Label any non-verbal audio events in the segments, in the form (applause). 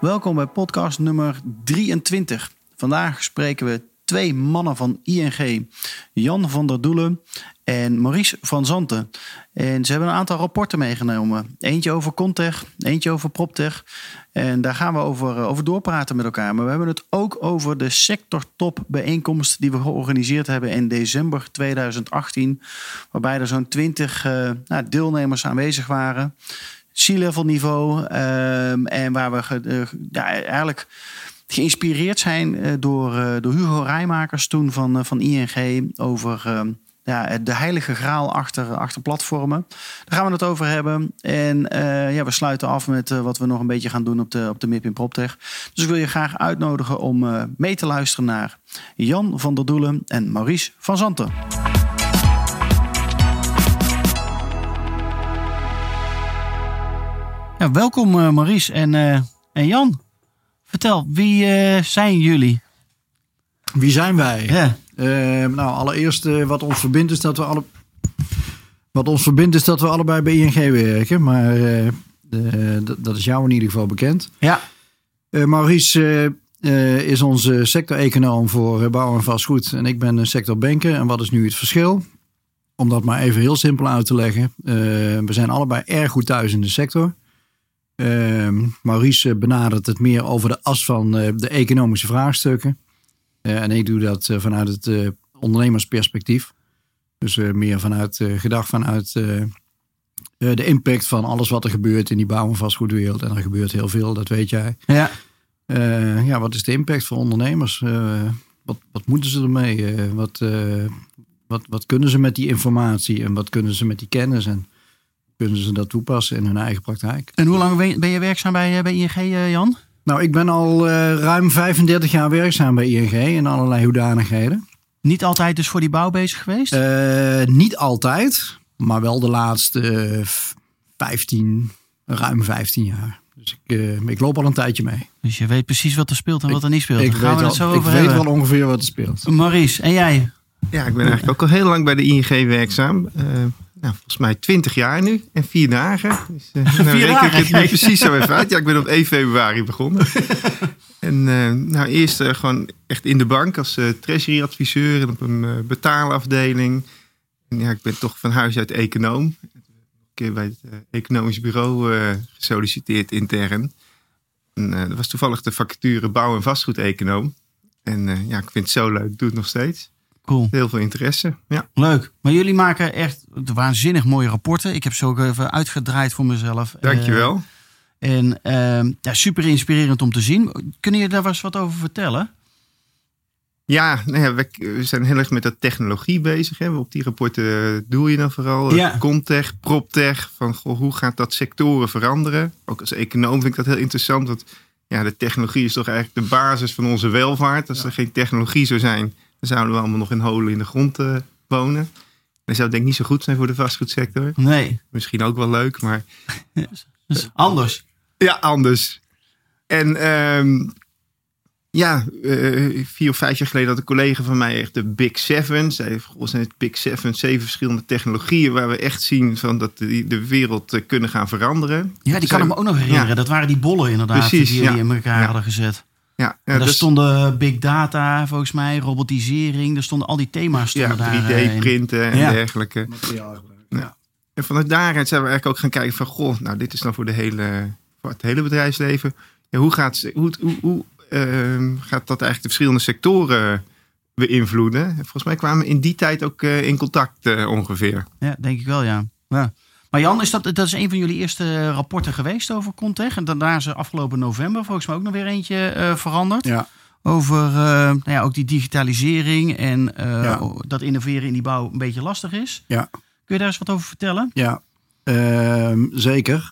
Welkom bij podcast nummer 23. Vandaag spreken we twee mannen van ING, Jan van der Doelen en Maurice van Zanten. En ze hebben een aantal rapporten meegenomen. Eentje over Contech, eentje over PropTech. En daar gaan we over, eh, over doorpraten met elkaar. Maar we hebben het ook over de sectortop bijeenkomst die we georganiseerd hebben in december 2018. Waarbij er zo'n 20 uh, nou, deelnemers aanwezig waren. C-level niveau. Um, en waar we ja, eigenlijk geïnspireerd zijn uh, door, uh, door Hugo Rijmakers toen van, van ING over ehm, ja, de heilige graal achter, achter platformen. Daar gaan we het over hebben. En ja, we sluiten af met wat we nog een beetje gaan doen op de, op de MIP in PropTech. Dus ik wil je graag uitnodigen om mee te luisteren naar Jan van der Doelen en Maurice van Zanten. Ja, welkom uh, Maurice en, uh, en Jan. Vertel, wie uh, zijn jullie? Wie zijn wij? Ja. nou, allereerst wat ons verbindt is dat we alle... Wat ons verbindt is dat we allebei bij ING werken. Maar dat is jou in ieder geval bekend. Ja. Maurice is onze sector-econoom voor bouw en vastgoed. En ik ben een sectorbanker. En wat is nu het verschil? Om dat maar even heel simpel uit te leggen. we zijn allebei erg goed thuis in de sector. Uh, Maurice benadert het meer over de as van uh, de economische vraagstukken. Uh, en ik doe dat uh, vanuit het ondernemersperspectief. Dus meer vanuit gedacht vanuit de impact van alles wat er gebeurt in die bouw- en vastgoedwereld. En er gebeurt heel veel, dat weet jij. Ja. ja, wat is de impact voor ondernemers? wat, wat moeten ze ermee? wat, wat, wat kunnen ze met die informatie en wat kunnen ze met die kennis? En kunnen ze dat toepassen in hun eigen praktijk. En hoe lang ben je werkzaam bij, eh, bij ING, eh, Jan? Nou, ik ben al uh, ruim 35 jaar werkzaam bij ING in allerlei hoedanigheden. Niet altijd dus voor die bouw bezig geweest? Uh, niet altijd, maar wel de laatste 15, ruim 15 jaar. Dus ik, uh, ik, loop al een tijdje mee. Dus je weet precies wat er speelt en wat er niet speelt. Ik, gaan we het zo over ik weet wel ongeveer wat er speelt. Maurice, en jij? Ja, ik ben eigenlijk ook al heel lang bij de ING werkzaam nou, volgens mij 20 jaar nu en vier dagen. Dus, uh, (laughs) vier nou ik het nu precies zo even uit. Ja, ik ben op 1 februari begonnen. (laughs) en uh, nou, eerst uh, gewoon echt in de bank als treasury adviseur en op een betaalafdeling. En ja, ik ben toch van huis uit econoom. Een keer bij het economisch bureau gesolliciteerd intern. En, dat was toevallig de vacature bouw- en vastgoed-econoom. En ja, ik vind het zo leuk. Ik doe het nog steeds. Cool. Heel veel interesse. Ja. Leuk. Maar jullie maken echt waanzinnig mooie rapporten. Ik heb ze ook even uitgedraaid voor mezelf. Dankjewel. Uh, en uh, ja, super inspirerend om te zien. Kunnen jullie daar eens wat over vertellen? Ja, nou ja we, we, zijn heel erg met dat technologie bezig. Hè. Op die rapporten doe je dan vooral. Ja. Contech, PropTech. Van goh, hoe gaat dat sectoren veranderen? Ook als econoom vind ik dat heel interessant. Want ja, de technologie is toch eigenlijk de basis van onze welvaart. Als ja. er geen technologie zou zijn, dan zouden we allemaal nog in holen in de grond uh, wonen. Dat zou denk ik niet zo goed zijn voor de vastgoedsector. Nee. Misschien ook wel leuk, maar... (laughs) dus anders. Ja, anders. En um, ja, uh, vier of vijf jaar geleden had een collega van mij echt de Big Seven. Zij heeft zijn het Big Seven, zeven verschillende technologieën waar we echt zien van dat die de wereld uh, kunnen gaan veranderen. Ja, die kan ik me ook nog herinneren. Ja. Dat waren die bollen inderdaad Precies, die, ja. die in elkaar ja. hadden gezet. Ja, daar dus, stonden big data, volgens mij, robotisering. Er stonden al die thema's stonden ja, daar. 3D-printen en ja. dergelijke. Materiaalgebruik. Ja. En vanuit daaruit zijn we eigenlijk ook gaan kijken van... Goh, nou dit is dan voor, de hele, voor het hele bedrijfsleven. Ja, hoe gaat, hoe, hoe, hoe uh, gaat dat eigenlijk de verschillende sectoren beïnvloeden? En volgens mij kwamen we in die tijd ook uh, in contact uh, ongeveer. Ja, denk ik wel, ja. ja. Maar Jan, is dat, dat is een van jullie eerste rapporten geweest over Contech. En daarna is er afgelopen november volgens mij ook nog weer eentje uh, veranderd. Ja. Over uh, nou ja, ook die digitalisering en uh, Ja. dat innoveren in die bouw een beetje lastig is. Ja. Kun je daar eens wat over vertellen? Ja, ehm, zeker.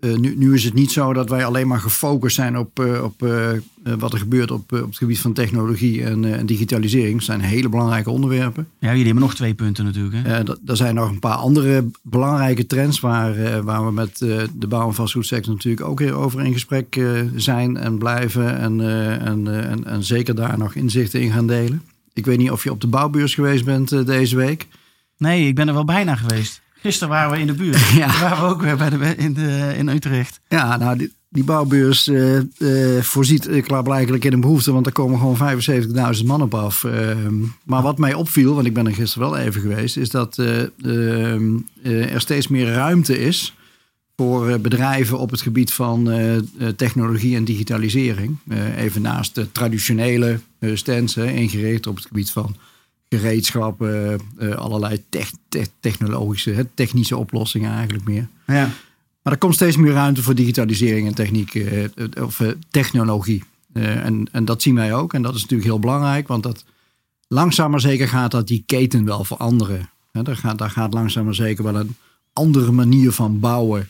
Eh, nu, nu is het niet zo dat wij alleen maar gefocust zijn op, eh, op eh, wat er gebeurt op, op het gebied van technologie en, en digitalisering. Dat zijn hele belangrijke onderwerpen. Ja, jullie hebben nog twee punten natuurlijk. Hè? Er zijn nog een paar andere belangrijke trends waar, waar we met de bouw- en vastgoedsector natuurlijk ook weer over in gesprek zijn en blijven. En, en, en, en zeker daar nog inzichten in gaan delen. Ik weet niet of je op de bouwbeurs geweest bent deze week. Nee, ik ben er wel bijna geweest. Gisteren waren we in de buurt. (laughs) Ja. Waren we ook weer bij de, in, de, in Utrecht. Ja, nou, die, die bouwbeurs eh, eh, voorziet eh, klaarblijkelijk in een behoefte, want er komen gewoon 75.000 man op af. Ehm, maar wat mij opviel, want ik ben er gisteren wel even geweest, is dat eh, ehm, eh, er steeds meer ruimte is voor bedrijven op het gebied van technologie en digitalisering. Even naast de traditionele stands, ingericht op het gebied van gereedschap, eh, allerlei tech- tech- technologische, technische oplossingen eigenlijk meer. Ja. Maar er komt steeds meer ruimte voor digitalisering en techniek, eh, eh, of technologie. En, en dat zien wij ook. En dat is natuurlijk heel belangrijk, want dat langzaam maar zeker gaat dat die keten wel veranderen. Hè, daar, gaat, daar gaat langzaam maar zeker wel een andere manier van bouwen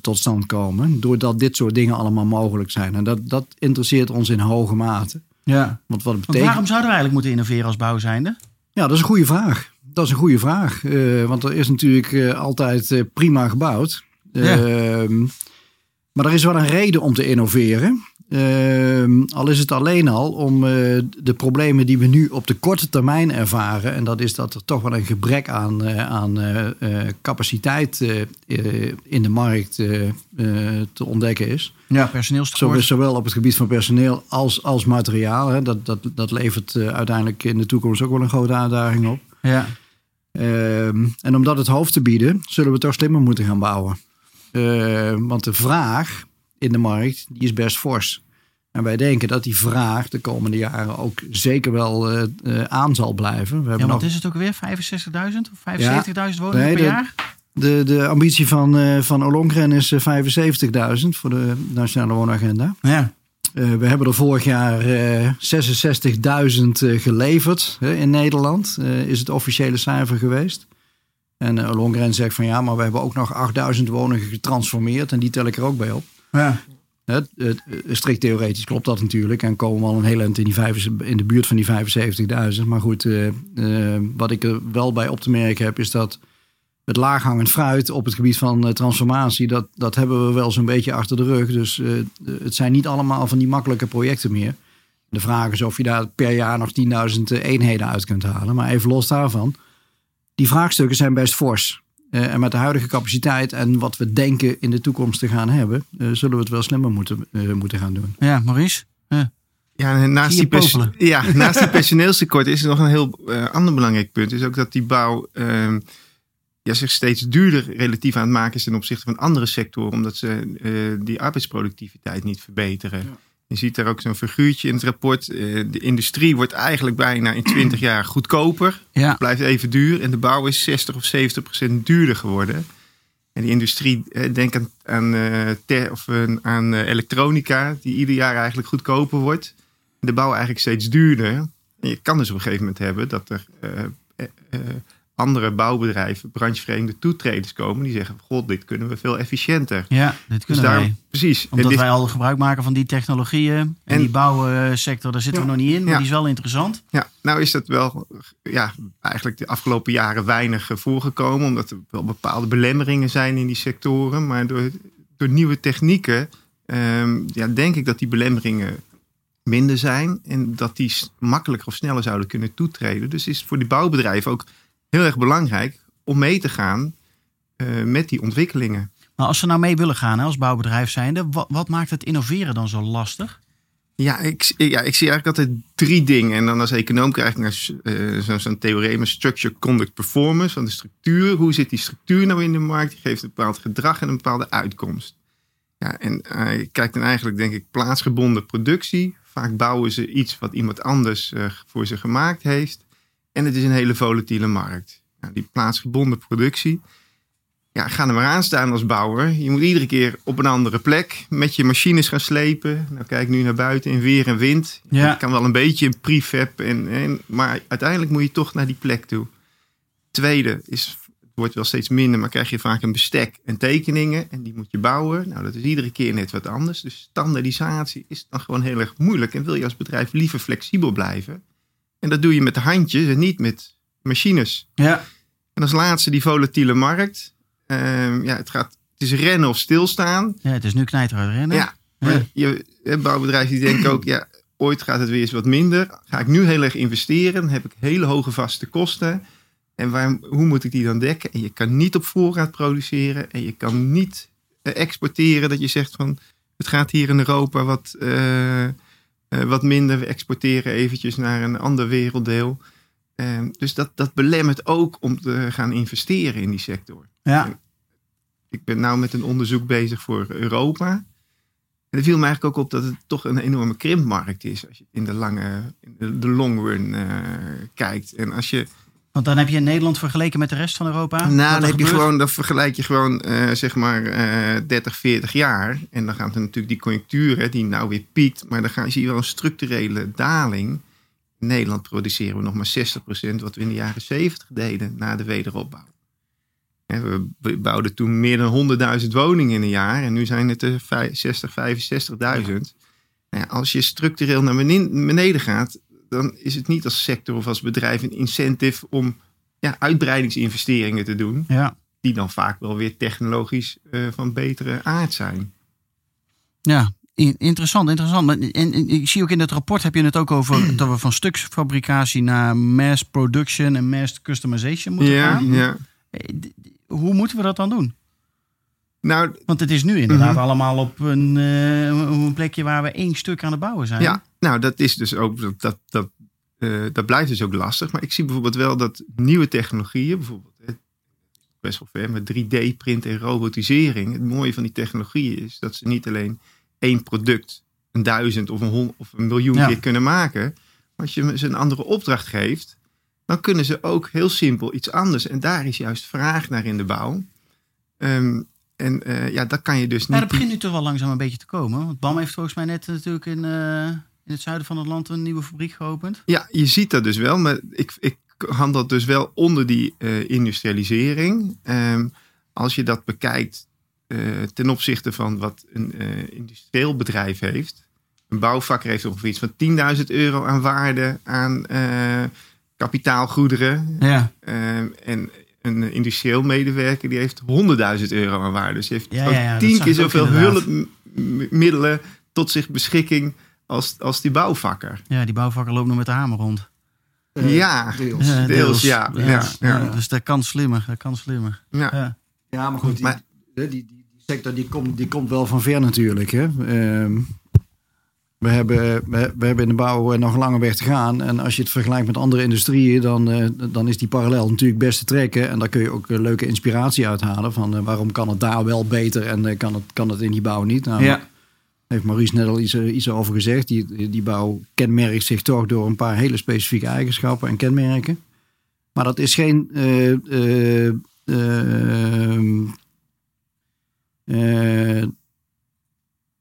tot stand komen. Doordat dit soort dingen allemaal mogelijk zijn. En dat, dat interesseert ons in hoge mate. Ja. Want wat Want betekent. waarom zouden we eigenlijk moeten innoveren als bouwzijnde? Ja, dat is een goede vraag. Dat is een goede vraag. Eh, want er is natuurlijk eh, altijd eh, prima gebouwd. Ja. Ehm, maar er is wel een reden om te innoveren. Ehm, al is het alleen al om eh, de problemen die we nu op de korte termijn ervaren. En dat is dat er toch wel een gebrek aan, eh, aan eh, capaciteit in de markt te ontdekken is. Ja, personeelstekort. Zowel, op het gebied van personeel als, als materiaal. Hè. Dat, dat, dat levert uiteindelijk in de toekomst ook wel een grote uitdaging op. Ja. Ehm, en om dat het hoofd te bieden, zullen we toch slimmer moeten gaan bouwen. Ehm, want de vraag in de markt, die is best fors. En wij denken dat die vraag de komende jaren ook zeker wel eh, eh, aan zal blijven. We ja, wat nog is het ook weer? 65.000 of 75.000 woningen Nee, per de- jaar? de, de ambitie van, eh van Ollongren is eh, 75.000 voor de Nationale Woonagenda. Ja. We hebben er vorig jaar eh 66.000 eh, geleverd in Nederland, is het officiële cijfer geweest. En uh, Longren zegt van ja, maar we hebben ook nog 8000 woningen getransformeerd en die tel ik er ook bij op. ja. Eh, strikt theoretisch klopt dat natuurlijk en komen we al een heel eind in, die in de buurt van die 75.000. Maar goed, eh, eh, wat ik er wel bij op te merken heb is dat het laaghangend fruit op het gebied van transformatie, dat, dat hebben we wel zo'n beetje achter de rug. Dus het zijn niet allemaal van die makkelijke projecten meer. De vraag is of je daar per jaar nog 10.000 eenheden uit kunt halen. Maar even los daarvan, die vraagstukken zijn best fors. Uh, en met de huidige capaciteit en wat we denken in de toekomst te gaan hebben, uh, zullen we het wel slimmer moeten, uh, moeten gaan doen. Ja, Maurice? Ja. Naast die, ja, (laughs) naast die personeelstekort is er nog een heel uh, ander belangrijk punt. Is ook dat die bouw uh, ja, zich steeds duurder relatief aan het maken is ten opzichte van andere sectoren. Omdat ze uh, die arbeidsproductiviteit niet verbeteren. Ja. Je ziet daar ook zo'n figuurtje in het rapport. Uh, de industrie wordt eigenlijk bijna in 20 (clears throat) jaar goedkoper. Ja. Het blijft even duur. En de bouw is 60 of 70 procent duurder geworden. En die industrie, denk aan, aan, ter, of, aan elektronica, die ieder jaar eigenlijk goedkoper wordt. De bouw eigenlijk steeds duurder. En je kan dus op een gegeven moment hebben dat er uh, uh, andere bouwbedrijven, branchevreemde toetreders komen. Die zeggen, god, dit kunnen we veel efficiënter. Ja, dit kunnen dus daar, wij. Precies. Omdat dit, wij al gebruik maken van die technologieën. En, en die bouwsector, daar zitten ja, we nog niet in. Maar ja. die is wel interessant. Ja, nou is dat wel ja, eigenlijk de afgelopen jaren weinig voorgekomen. Omdat er wel bepaalde belemmeringen zijn in die sectoren. Maar door, door nieuwe technieken um, ja, denk ik dat die belemmeringen minder zijn. En dat die makkelijker of sneller zouden kunnen toetreden. Dus is voor die bouwbedrijven ook heel erg belangrijk om mee te gaan uh, met die ontwikkelingen. Maar als ze nou mee willen gaan hè, als bouwbedrijf zijnde, wat, wat, maakt het innoveren dan zo lastig? Ja ik, ja, ik zie eigenlijk altijd drie dingen. En dan als econoom krijg ik uh, zo'n zo theorema structure, conduct, performance. Van de structuur. Hoe zit die structuur nou in de markt? Die geeft een bepaald gedrag en een bepaalde uitkomst. Ja, en uh, je kijkt dan eigenlijk, denk ik, plaatsgebonden productie. Vaak bouwen ze iets wat iemand anders uh, voor ze gemaakt heeft. En het is een hele volatiele markt. Nou, die plaatsgebonden productie. Ja, ga er maar aan staan als bouwer. Je moet iedere keer op een andere plek met je machines gaan slepen. Nou, kijk nu naar buiten in weer en wind. Ja. Het kan wel een beetje een prefab. En, en, maar uiteindelijk moet je toch naar die plek toe. Tweede is wordt wel steeds minder, maar krijg je vaak een bestek en tekeningen. En die moet je bouwen. Nou, dat is iedere keer net wat anders. Dus standaardisatie is dan gewoon heel erg moeilijk. En wil je als bedrijf liever flexibel blijven. En dat doe je met de handjes en niet met machines. Ja. En als laatste die volatiele markt. Ehm, ja, het, gaat, het is rennen of stilstaan. ja, het is nu knijter rennen. Ja, maar je, bouwbedrijven die denken ook, ja, ooit gaat het weer eens wat minder. Ga ik nu heel erg investeren, dan heb ik hele hoge vaste kosten. En waar, hoe moet ik die dan dekken? En je kan niet op voorraad produceren en je kan niet eh, exporteren. Dat je zegt van, het gaat hier in Europa wat, eh, wat minder. We exporteren eventjes naar een ander werelddeel. Ehm, dus dat, dat belemmert ook om te gaan investeren in die sector. Ja. Ik ben nou met een onderzoek bezig voor Europa. En het viel me eigenlijk ook op dat het toch een enorme krimpmarkt is. Als je in de lange, in de, de long run eh, kijkt. En als je, Want dan heb je Nederland vergeleken met de rest van Europa. nou, dan heb je gewoon, dan vergelijk je gewoon eh, zeg maar eh 30, 40 jaar. En dan gaat er natuurlijk die conjunctuur, hè, die nou weer piekt. Maar dan ga, zie je wel een structurele daling. In Nederland produceren we nog maar 60% wat we in de jaren 70 deden na de wederopbouw. We bouwden toen meer dan 100.000 woningen in een jaar. En nu zijn het er vij- 60, 65.000. Nou ja, als je structureel naar beneden gaat, dan is het niet als sector of als bedrijf een incentive om ja, uitbreidingsinvesteringen te doen. Ja. Die dan vaak wel weer technologisch eh, van betere aard zijn. Ja, in- interessant, interessant. En, en ik zie ook in het rapport heb je het ook over (clears throat) dat we van stuksfabricatie naar mass production en mass customization moeten Ja, gaan. ja. Eh, Hoe moeten we dat dan doen? Nou, Want het is nu inderdaad Mhm. allemaal op een, eh, een plekje waar we één stuk aan het bouwen zijn. ja, nou, dat is dus ook, dat, dat, dat, eh, dat blijft dus ook lastig. Maar ik zie bijvoorbeeld wel dat nieuwe technologieën, bijvoorbeeld best wel ver met 3D-print en robotisering. Het mooie van die technologieën is dat ze niet alleen één product, een duizend of een, hon- of een miljoen Ja. keer kunnen maken. Maar als je ze een andere opdracht geeft, dan kunnen ze ook heel simpel iets anders. En daar is juist vraag naar in de bouw. Ehm, en eh, ja, dat kan je dus niet. dat begint nu toch wel langzaam een beetje te komen. Want BAM heeft volgens mij net natuurlijk in, eh, in het zuiden van het land een nieuwe fabriek geopend. Ja, je ziet dat dus wel, maar ik, ik handel dus wel onder die eh, industrialisering. Ehm, als je dat bekijkt eh, ten opzichte van wat een eh, industrieel bedrijf heeft. Een bouwvakker heeft ongeveer iets van 10.000 euro aan waarde aan eh, kapitaalgoederen. Ja, Ehm, en een industrieel medewerker die heeft 100.000 euro aan waarde. Dus die heeft Ja, ja, tien keer zoveel hulpmiddelen tot zich beschikking als, als die bouwvakker. ja, die bouwvakker loopt nog met de hamer rond. Eh, Ja. deels. Ja, deels, ja, ja, ja. Dus dat kan slimmer, dat kan slimmer. Ja. Ja. Maar goed, die, Maar- die, die, die sector die komt, die komt wel van ver natuurlijk. Hè. Ehm, we, hebben, we, we hebben in de bouw eh, nog een lange weg te gaan. En als je het vergelijkt met andere industrieën, dan, eh, dan is die parallel natuurlijk best te trekken. En daar kun je ook eh, leuke inspiratie uithalen. Van waarom kan het daar wel beter en kan, het, kan het in die bouw niet? Nou, Ja. heeft Maurice net al iets, iets over gezegd. Die, die bouw kenmerkt zich toch door een paar hele specifieke eigenschappen en kenmerken. Maar dat is geen. eh, eh, ehm, eh,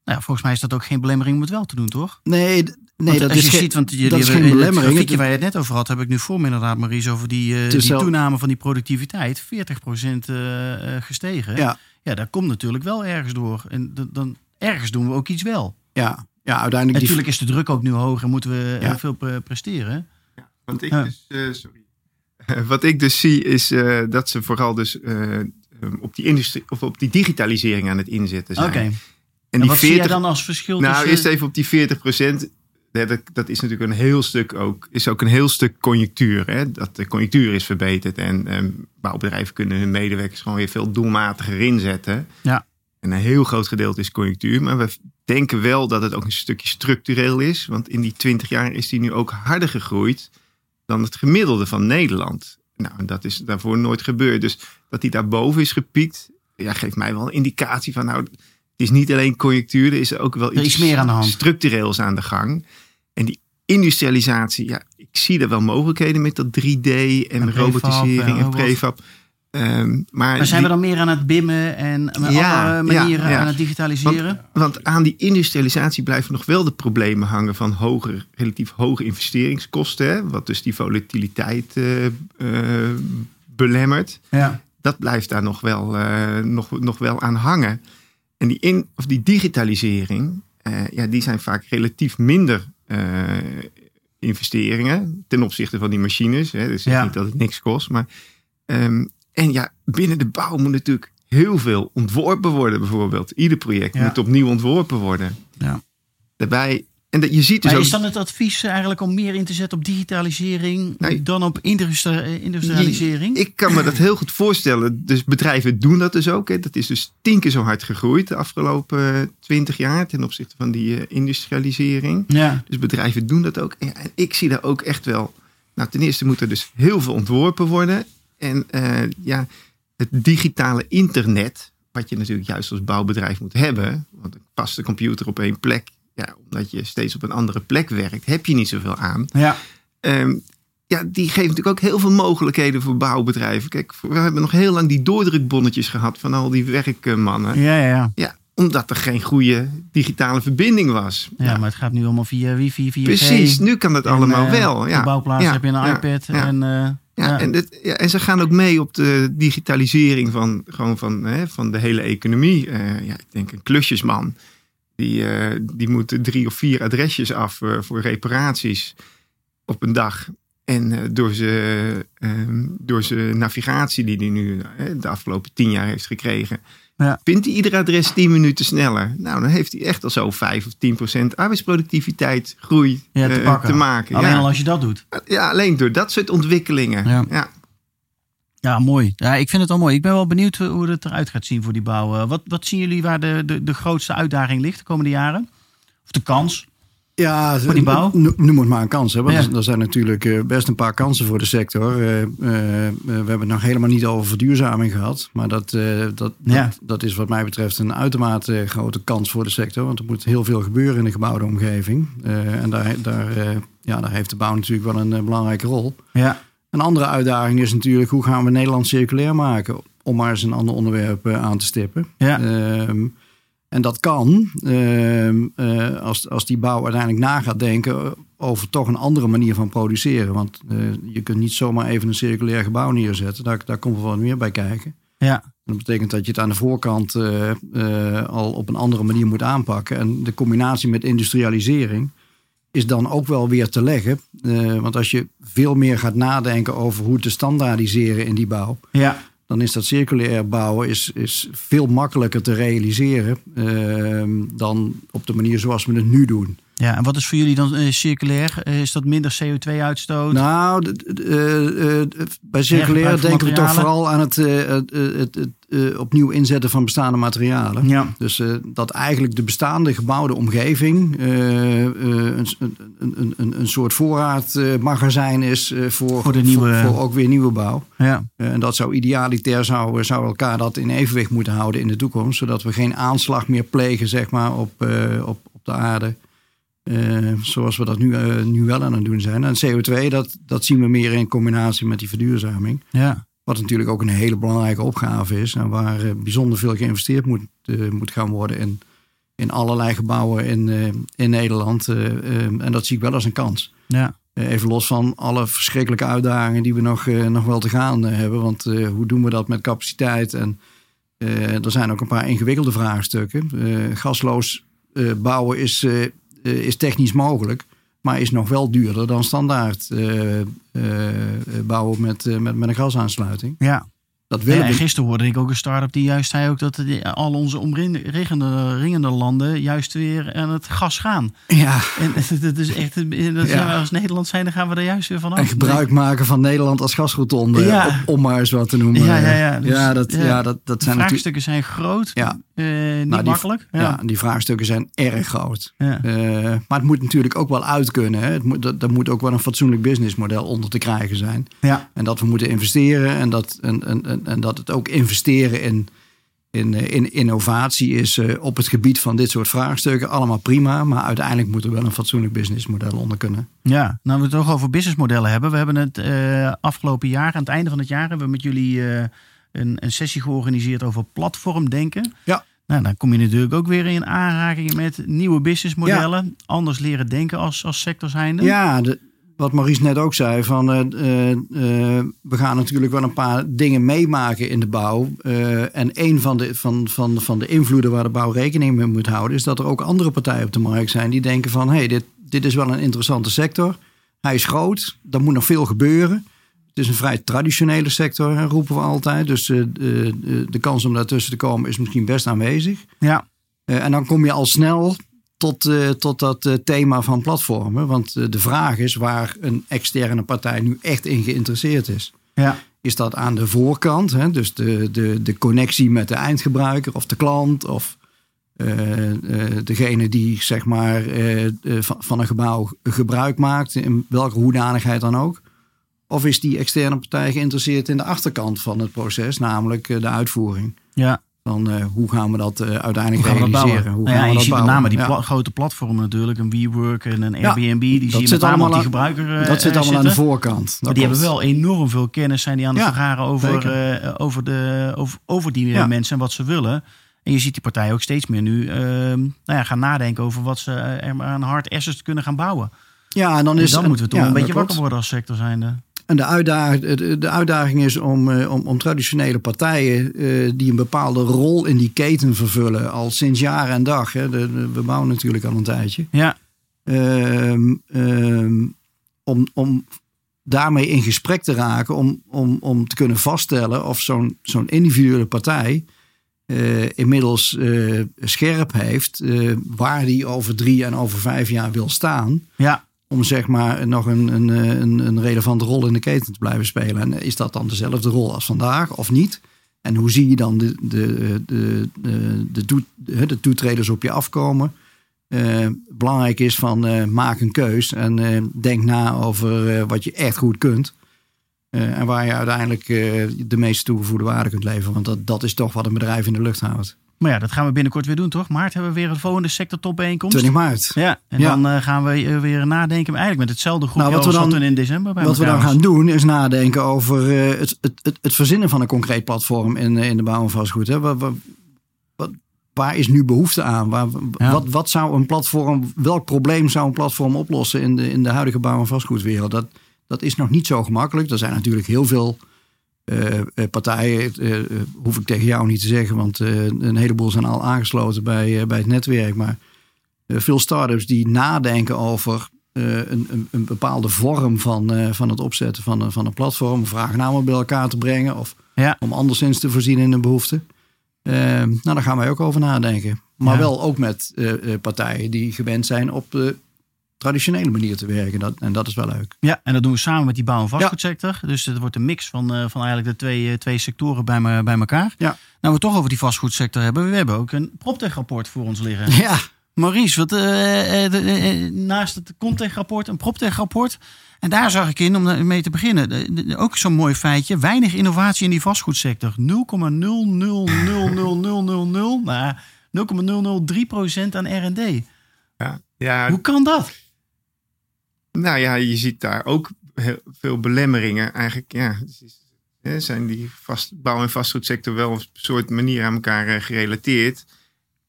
Nou ja, volgens mij is dat ook geen belemmering om het wel te doen, toch? nee, nee Want dat als is je geen- ziet, want jullie dat is hebben geen belemmering. Het- waar je het net over had, heb ik nu voor me inderdaad, Maurice, over die, eh, die toename van die productiviteit. 40% eh, eh, gestegen. Ja. ja, dat komt natuurlijk wel ergens door. En dan ergens doen we ook iets wel. Ja, ja uiteindelijk. Natuurlijk is de druk ook nu hoger en moeten we Ja. veel pre- presteren. Want ik Ja. dus, eh, sorry. (laughs) Wat ik dus zie is eh, dat ze vooral dus eh, op die industrie of op die digitalisering aan het inzetten Oké. zijn. En, En die wat zie jij 40, dan als verschil nou tussen... eerst even op die 40 procent. Dat, dat is natuurlijk een heel stuk ook, is ook een heel stuk conjunctuur. Hè? Dat de conjunctuur is verbeterd en ehm, bouwbedrijven kunnen hun medewerkers gewoon weer veel doelmatiger inzetten. Ja. En een heel groot gedeelte is conjunctuur. Maar we denken wel dat het ook een stukje structureel is. Want in die 20 jaar is die nu ook harder gegroeid dan het gemiddelde van Nederland. Nou, dat is daarvoor nooit gebeurd. Dus dat die daarboven is gepiekt, ja, geeft mij wel een indicatie van, nou, is niet alleen conjunctuur, er is ook wel iets meer aan de hand. structureels aan de gang. En die industrialisatie, ja, ik zie er wel mogelijkheden met dat 3D en, robotisering en prefab. Ehm, maar Maar zijn die- we dan meer aan het bimmen en met Ja, andere manieren ja, ja. aan het digitaliseren? Want aan die industrialisatie blijven nog wel de problemen hangen van hoger, relatief hoge investeringskosten. Hè, wat dus die volatiliteit eh, eh, belemmert. ja. dat blijft daar nog wel, eh, nog, nog wel aan hangen. En die, in, of die digitalisering, eh, ja, die zijn vaak relatief minder eh, investeringen ten opzichte van die machines. Hè. Dus Ja. niet dat het niks kost. Maar, ehm, en ja, binnen de bouw moet natuurlijk heel veel ontworpen worden, bijvoorbeeld. Ieder project Ja. moet opnieuw ontworpen worden. Ja. Daarbij, en dat, je ziet dus Maar ook... is dan het advies eigenlijk om meer in te zetten op digitalisering Nee. dan op eh, industrialisering? Ik kan me dat heel goed voorstellen. Dus bedrijven doen dat dus ook. Hè. Dat is dus tien keer zo hard gegroeid de afgelopen twintig jaar ten opzichte van die eh, industrialisering. ja, Dus bedrijven doen dat ook. En ik zie daar ook echt wel. Nou, ten eerste moet er dus heel veel ontworpen worden. En eh, ja, het digitale internet, wat je natuurlijk juist als bouwbedrijf moet hebben. Want een vaste computer op één plek, ja, omdat je steeds op een andere plek werkt, heb je niet zoveel aan. ja, Ehm, ja, die geeft natuurlijk ook heel veel mogelijkheden voor bouwbedrijven. Kijk, we hebben nog heel lang die doordrukbonnetjes gehad van al die werkmannen. ja, ja, ja. Ja, omdat er geen goede digitale verbinding was. Ja, maar het gaat nu allemaal via wifi, via Precies, nu kan dat allemaal wel. Op Ja. de bouwplaats Ja, heb je een iPad. En, eh, Ja, ja. En, dit, ja, en ze gaan ook mee op de digitalisering van, gewoon van, hè, van de hele economie. Eh, ja, ik denk een klusjesman. Die, eh, die moet drie of vier adresjes af eh, voor reparaties op een dag. En eh, door zijn ehm, door zijn navigatie die hij nu de afgelopen tien jaar heeft gekregen... Ja. vindt hij ieder adres tien minuten sneller. Nou, dan heeft hij echt al zo vijf of tien procent arbeidsproductiviteit groei Ja, te maken. Alleen ja. al als je dat doet. Ja, alleen door dat soort ontwikkelingen. Ja. Ja. Mooi. Ja, ik vind het al mooi. Ik ben wel benieuwd hoe het eruit gaat zien voor die bouw. Eh, Wat, wat zien jullie waar de, de, de grootste uitdaging ligt de komende jaren? Of de kans? Ja, Voor die bouw? no- Noem het maar een kans. Hè? Want Ja. er- zijn natuurlijk eh, best een paar kansen voor de sector. Eh, eh, we hebben het nog helemaal niet over verduurzaming gehad. Maar dat, eh, dat, Ja. dat, dat is wat mij betreft een uitermate grote kans voor de sector. Want er moet heel veel gebeuren in de gebouwde omgeving. Eh, en daar, daar, eh, ja, daar heeft de bouw natuurlijk wel een eh, belangrijke rol. Ja, Een andere uitdaging is natuurlijk hoe gaan we Nederland circulair maken? Om maar eens een ander onderwerp eh, aan te stippen. ja. Ehm, en dat kan ehm, eh, als, als die bouw uiteindelijk na gaat denken over toch een andere manier van produceren. Want eh, je kunt niet zomaar even een circulair gebouw neerzetten. Daar, daar komt wel wat meer bij kijken. ja. Dat betekent dat je het aan de voorkant al op een andere manier moet aanpakken. En de combinatie met industrialisering is dan ook wel weer te leggen. Eh, want als je veel meer gaat nadenken over hoe te standaardiseren in die bouw ja. dan is dat circulair bouwen is, is veel makkelijker te realiseren ehm, dan op de manier zoals we het nu doen. Ja, en wat is voor jullie dan eh, circulair? Eh, is dat minder CO2-uitstoot? Nou, eh, bij circulair denken we toch vooral aan het, het, het, het, opnieuw inzetten van bestaande materialen. ja. Dus dat eigenlijk de bestaande gebouwde omgeving een, een, een, een, een soort voorraadmagazijn is voor, Voor de nieuwe- voor, voor ook weer nieuwe bouw. Ja. En dat zou idealiter zou, zou elkaar dat in evenwicht moeten houden in de toekomst. Zodat we geen aanslag meer plegen zeg maar, op, op, op de aarde. Eh, zoals we dat nu, eh, nu wel aan het doen zijn. En CO2, dat, dat zien we meer in combinatie met die verduurzaming. ja. Wat natuurlijk ook een hele belangrijke opgave is. En waar eh, bijzonder veel geïnvesteerd moet, moet gaan worden in, in allerlei gebouwen in, in Nederland. En dat zie ik wel als een kans. ja. Even los van alle verschrikkelijke uitdagingen die we nog, nog wel te gaan hebben. Want hoe doen we dat met capaciteit? En er zijn ook een paar ingewikkelde vraagstukken. Gasloos bouwen is, is technisch mogelijk. Maar is nog wel duurder dan standaard eh, eh, bouwen met, eh, met, met een gasaansluiting. ja. Dat Ja, willen en we. gisteren hoorde ik ook een start-up die juist zei ook dat die- al onze omringende ringende landen juist weer aan het gas gaan. Ja, En (laughs) dat is echt, dat Ja. als Nederland zijn, dan gaan we er juist weer vanaf. en gebruik maken van Nederland als gasrotonde. Ja. Om, om maar eens wat te noemen. Ja, ja, ja. Dus, ja, dat, ja. dat, dat zijn natuurlijk. vraagstukken zijn groot, Ja. eh, niet Nou, die- makkelijk. Ja. Ja. die vraagstukken zijn erg groot. Ja. Eh, maar het moet natuurlijk ook wel uit kunnen. Hè? Het moet, dat, dat moet ook wel een fatsoenlijk businessmodel onder te krijgen zijn. Ja. En dat we moeten investeren en dat, en, en, en, en dat het ook investeren in, in, eh, in innovatie is eh, op het gebied van dit soort vraagstukken allemaal prima. Maar uiteindelijk moet er wel een fatsoenlijk businessmodel onder kunnen. Ja, nou we het toch over businessmodellen hebben. We hebben het eh, afgelopen jaar, aan het einde van het jaar, hebben we met jullie een, een sessie georganiseerd over platformdenken. Ja. Nou, dan kom je natuurlijk ook weer in aanraking met nieuwe businessmodellen. Anders leren denken als, als sector zijnde. Ja, de, wat Maurice net ook zei, van eh, eh, eh, we gaan natuurlijk wel een paar dingen meemaken in de bouw. En een van de, van, van, van de invloeden waar de bouw rekening mee moet houden, is dat er ook andere partijen op de markt zijn die denken van hé, hey, dit, dit is wel een interessante sector. Hij is groot, er moet nog veel gebeuren. Het is een vrij traditionele sector, roepen we altijd. Dus de, kans om daartussen te komen is misschien best aanwezig. Ja, en dan kom je al snel tot, eh, tot dat eh, thema van platformen. Want eh, de vraag is waar een externe partij nu echt in geïnteresseerd is. ja. Is dat aan de voorkant, hè? dus de, de, de connectie met de eindgebruiker of de klant of degene die zeg maar van, van een gebouw gebruik maakt, in welke hoedanigheid dan ook. Of is die externe partij geïnteresseerd in de achterkant van het proces, namelijk de uitvoering? ja. Van eh, hoe gaan we dat eh, uiteindelijk Hoe gaan we dat realiseren? Hoe Nou ja, we je dat ziet met name die Ja. grote platformen natuurlijk. Een WeWork en een Airbnb. Die zie je zit name op die allemaal gebruiker eh, dat zit allemaal aan de voorkant. Dat Maar die hebben wel enorm veel kennis. Zijn die aan het vergaren over, over, de, over, over die mensen en wat ze willen. En je ziet die partijen ook steeds meer nu eh, nou ja, gaan nadenken over wat ze er aan hard assets kunnen gaan bouwen. Ja, en dan Dus is dan moeten we toch ja, een beetje dat wakker worden als sector zijnde. En de, uitdaging, de, uitdaging is om, eh, om, om traditionele partijen eh, die een bepaalde rol in die keten vervullen, al sinds jaar en dag. Hè, de, de- we bouwen natuurlijk al een tijdje. Ja, Ehm, ehm, om, om daarmee in gesprek te raken, om, om, om te kunnen vaststellen of zo'n zo'n individuele partij eh, inmiddels scherp heeft waar die over drie en over vijf jaar wil staan ja, om zeg maar nog een, een, een, een relevante rol in de keten te blijven spelen. En is dat dan dezelfde rol als vandaag of niet? En hoe zie je dan de, de, de, de, de, de, de toetreders op je afkomen? Eh, belangrijk is van eh, maak een keus en eh, denk na over wat je echt goed kunt. En waar je uiteindelijk de meeste toegevoegde waarde kunt leveren. Want dat, dat is toch wat een bedrijf in de lucht houdt. Maar ja, dat gaan we binnenkort weer doen, toch? Maart hebben we weer een volgende sector topbijeenkomst. 20 maart. Ja, en Ja. dan eh, gaan we eh, weer nadenken. Eigenlijk met hetzelfde groepje Nou, wat als we dan- in december bij Wat we dan was. gaan doen is nadenken over eh, het, het, het, het verzinnen van een concreet platform in, in de bouw en vastgoed. Hè. Wat, wat, waar is nu behoefte aan? Waar, Ja. wat, wat zou een platform, welk probleem zou een platform oplossen in de, in de huidige bouw- en vastgoedwereld? Dat, dat is nog niet zo gemakkelijk. Er zijn natuurlijk heel veel eh, eh, partijen, eh, hoef ik tegen jou niet te zeggen, want een heleboel zijn al aangesloten bij, bij het netwerk. Maar veel start-ups die nadenken over een, een, een bepaalde vorm van, van het opzetten van een, van een platform, om vraagnamen bij elkaar te brengen of Ja. om anderszins te voorzien in een behoefte. Eh, nou, daar gaan wij ook over nadenken. Maar Ja. wel ook met partijen die gewend zijn op de traditionele manier te werken. Dat, en dat is wel leuk. Ja, en dat doen we samen met die bouw- en vastgoedsector. Dus het wordt een mix van, eh, van eigenlijk de twee, eh, twee sectoren bij, me, bij elkaar. Ja. Nou, we het toch over die vastgoedsector hebben. We hebben ook een PropTech-rapport voor ons liggen. Ja, Maurice, wat, eh, eh, eh, naast het Comtech-rapport een PropTech-rapport. En daar zag ik in, om mee te beginnen, de- de- ook zo'n mooi feitje. Weinig innovatie in die vastgoedsector. 0,000000, nou, 0,003% aan R&D. Ja, ja, Hoe kan dat? Nou ja, je ziet daar ook heel veel belemmeringen. Eigenlijk, ja, zijn die vast, bouw- en vastgoedsector wel op een soort manier aan elkaar eh, gerelateerd.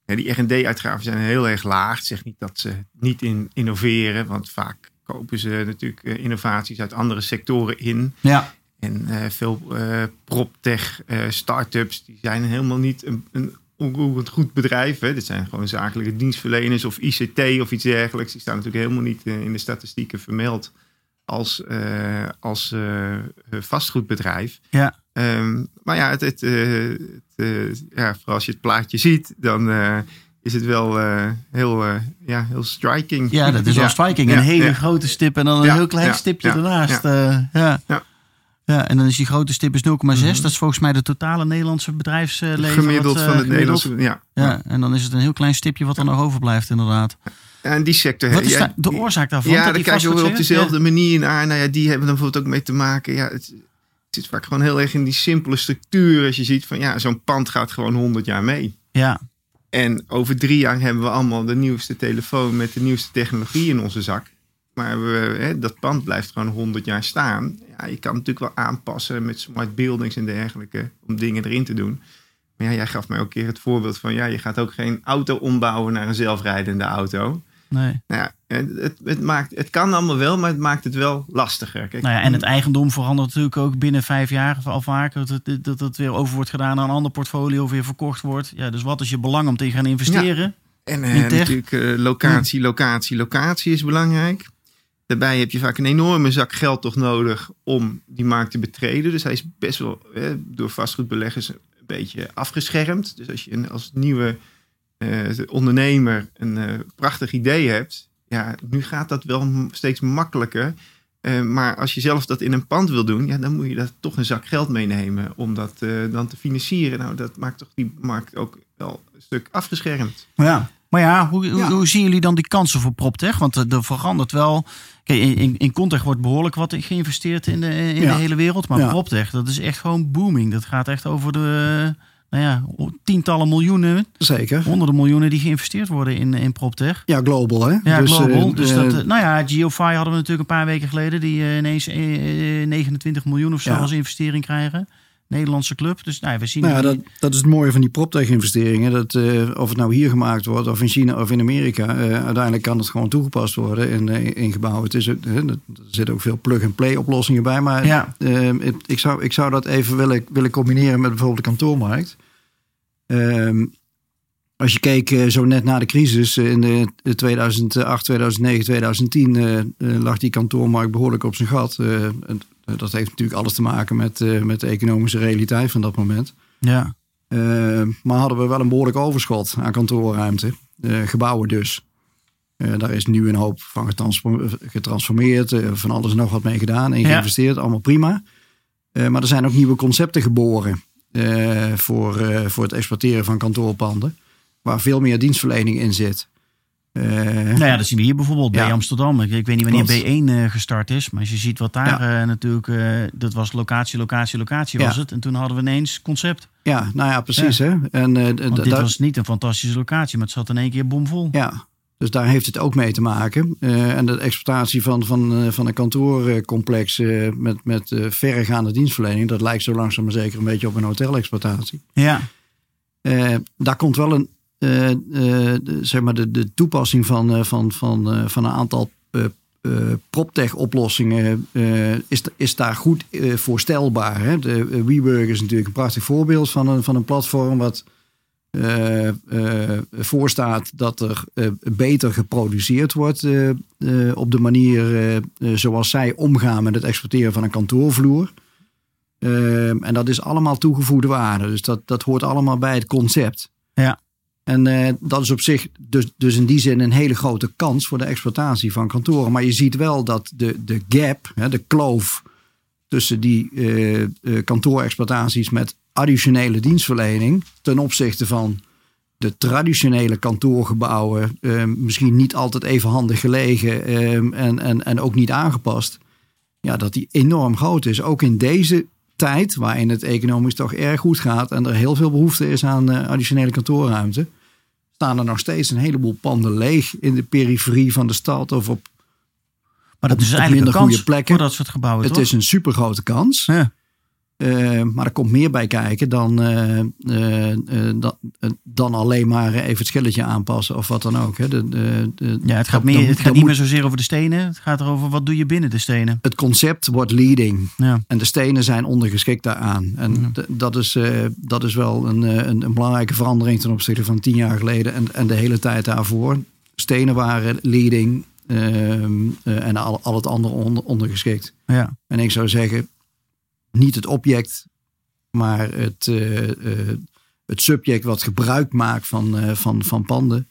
Ja, die R&D-uitgaven zijn heel erg laag. Het zegt niet dat ze niet in, innoveren, want vaak kopen ze natuurlijk eh, innovaties uit andere sectoren in. Ja, En eh, veel eh proptech start-ups, die zijn helemaal niet een, een onroerend goed bedrijf. Hè. Dit zijn gewoon zakelijke dienstverleners of ICT of iets dergelijks. Die staan natuurlijk helemaal niet eh, in de statistieken vermeld als, eh, als eh, vastgoedbedrijf. ja. Ehm, maar ja, het, het, het, ja, vooral als je het plaatje ziet, dan is het wel heel, ja, heel striking. ja dat is wel Ja. striking. Ja, Een hele grote stip en dan een heel klein stipje ja, ernaast. ja. Ja. Ja. Ja, en dan is die grote stip is 0,6. Mhm. Dat is volgens mij de totale Nederlandse bedrijfsleven. Gemiddeld wat, eh, van het. Nederlandse. Ja. Ja, en dan is het een heel klein stipje wat er nog overblijft, inderdaad. En die sector. Wat is ja, de oorzaak daarvan? Ja, daar kijk je wel op dezelfde manier naar. Nou ja, die hebben dan bijvoorbeeld ook mee te maken. Ja, het, het zit vaak gewoon heel erg in die simpele structuur. Als je ziet van ja, zo'n pand gaat gewoon 100 jaar mee. Ja, En over drie jaar hebben we allemaal de nieuwste telefoon met de nieuwste technologie in onze zak. Maar we, hè, dat pand blijft gewoon 100 jaar staan. Ja, je kan natuurlijk wel aanpassen met smart buildings en dergelijke. Om dingen erin te doen. Maar ja, jij gaf mij ook een keer het voorbeeld van... ja, je gaat ook geen auto ombouwen naar een zelfrijdende auto. Nee. Nou ja, het, het, maakt, het kan allemaal wel, maar het maakt het wel lastiger. Kijk, Nou ja, en het eigendom verandert natuurlijk ook binnen vijf jaar al vaker. Dat het, dat het weer over wordt gedaan aan een ander portfolio of weer verkocht wordt. Ja, dus wat is je belang om te gaan investeren? En eh, natuurlijk eh, locatie, locatie, locatie is belangrijk. Daarbij heb je vaak een enorme zak geld toch nodig om die markt te betreden. Dus hij is best wel eh, door vastgoedbeleggers een beetje afgeschermd. Dus als je een, als nieuwe eh, ondernemer een eh, prachtig idee hebt, ja, nu gaat dat wel steeds makkelijker. Eh, maar als je zelf dat in een pand wil doen, ja, dan moet je daar toch een zak geld meenemen om dat dan te financieren. Nou, dat maakt toch die markt ook wel een stuk afgeschermd. Ja. Maar ja, hoe, hoe, Ja. hoe zien jullie dan die kansen voor PropTech? Want er, er verandert wel. Kijk, in, in, Contech wordt behoorlijk wat geïnvesteerd in de, in Ja. de hele wereld. Maar Ja. PropTech, dat is echt gewoon booming. Dat gaat echt over de nou ja, tientallen miljoenen, Zeker. honderden miljoenen die geïnvesteerd worden in, in PropTech. Ja, global hè. Ja, global. eh, dus eh, dat, eh, nou ja, Geofy hadden we natuurlijk een paar weken geleden. Die eh, ineens eh, 29 miljoen of zo als investering krijgen. Nederlandse club. Dus nou, we zien... Nou ja, dat, dat is het mooie van die proptech-investeringen. Dat, eh, of het nou hier gemaakt wordt, of in China of in Amerika, eh, uiteindelijk kan het gewoon toegepast worden in, eh, in gebouwen. Het is, er zitten ook veel plug-and-play oplossingen bij. Maar Ja. eh, ik, ik, zou, ik zou dat even willen, willen combineren met bijvoorbeeld de kantoormarkt. Ehm, als je keek zo net na de crisis in de, de 2008, 2009, 2010 eh, eh, lag die kantoormarkt behoorlijk op zijn gat. Dat heeft natuurlijk alles te maken met, eh, met de economische realiteit van dat moment. ja. Eh, maar hadden we wel een behoorlijk overschot aan kantoorruimte. Gebouwen dus. Eh, daar is nu een hoop van getransform- getransformeerd. van alles en nog wat mee gedaan en Ja. geïnvesteerd. Allemaal prima. Maar er zijn ook nieuwe concepten geboren. voor, voor het exploiteren van kantoorpanden. Waar veel meer dienstverlening in zit. Eh, Nou ja, dat zien we hier bijvoorbeeld bij. Amsterdam. Ik, ik weet niet wanneer Klopt. B1 eh, gestart is. Maar als je ziet wat daar eh, natuurlijk... dat was locatie, locatie, locatie was het. En toen hadden we ineens concept. ja, nou ja, precies. Hè? En, dit was niet een fantastische locatie. Maar het zat in één keer bomvol. Ja, dus daar heeft het ook mee te maken. En de exploitatie van, van, van een kantoorcomplex met, met eh, verregaande dienstverlening, dat lijkt zo langzaam maar zeker een beetje op een hotelexploitatie. Ja. Daar komt wel een, de- zeg maar de, de toepassing van, eh, van, van, eh, van een aantal eh eh, PropTech-oplossingen eh, is, is daar goed eh, voorstelbaar. Hè? De eh, WeWork is natuurlijk een prachtig voorbeeld van een, van een platform wat eh, eh, voorstaat dat er eh, beter geproduceerd wordt eh, eh, op de manier eh, eh, zoals zij omgaan met het exporteren van een kantoorvloer. Ehm, en dat is allemaal toegevoegde waarde. Dus dat, dat hoort allemaal bij het concept. Ja. En eh, dat is op zich dus, dus in die zin een hele grote kans voor de exploitatie van kantoren. Maar je ziet wel dat de, de gap, hè, de kloof tussen die eh, kantoorexploitaties met additionele dienstverlening ten opzichte van de traditionele kantoorgebouwen, misschien niet altijd even handig gelegen en, en, en ook niet aangepast. Ja, dat die enorm groot is. Ook in deze tijd, waarin het economisch toch erg goed gaat en er heel veel behoefte is aan eh, additionele kantoorruimte, staan er nog steeds een heleboel panden leeg in de periferie van de stad of op. Maar dat Op- is eigenlijk een kans goede plekken. voor dat soort gebouwen, Het toch? is een super grote kans. Ja. Eh, maar er komt meer bij kijken dan, eh, eh, dan, dan alleen maar even het schilletje aanpassen of wat dan ook. Hè. De, de, de- Ja, het gaat, meer, dan- het gaat niet moet- meer zozeer over de stenen. Het gaat erover wat doe je binnen de stenen. Het concept wordt leading. Ja. En de stenen zijn ondergeschikt daaraan. En dat, is, dat is wel een, een, een belangrijke verandering ten opzichte van tien jaar geleden en, en de hele tijd daarvoor. Stenen waren leading ehm, eh, en al, al het andere onder, ondergeschikt. Ja. En ik zou zeggen, niet het object, maar het, eh, eh, het subject wat gebruik maakt van, eh, van, van panden.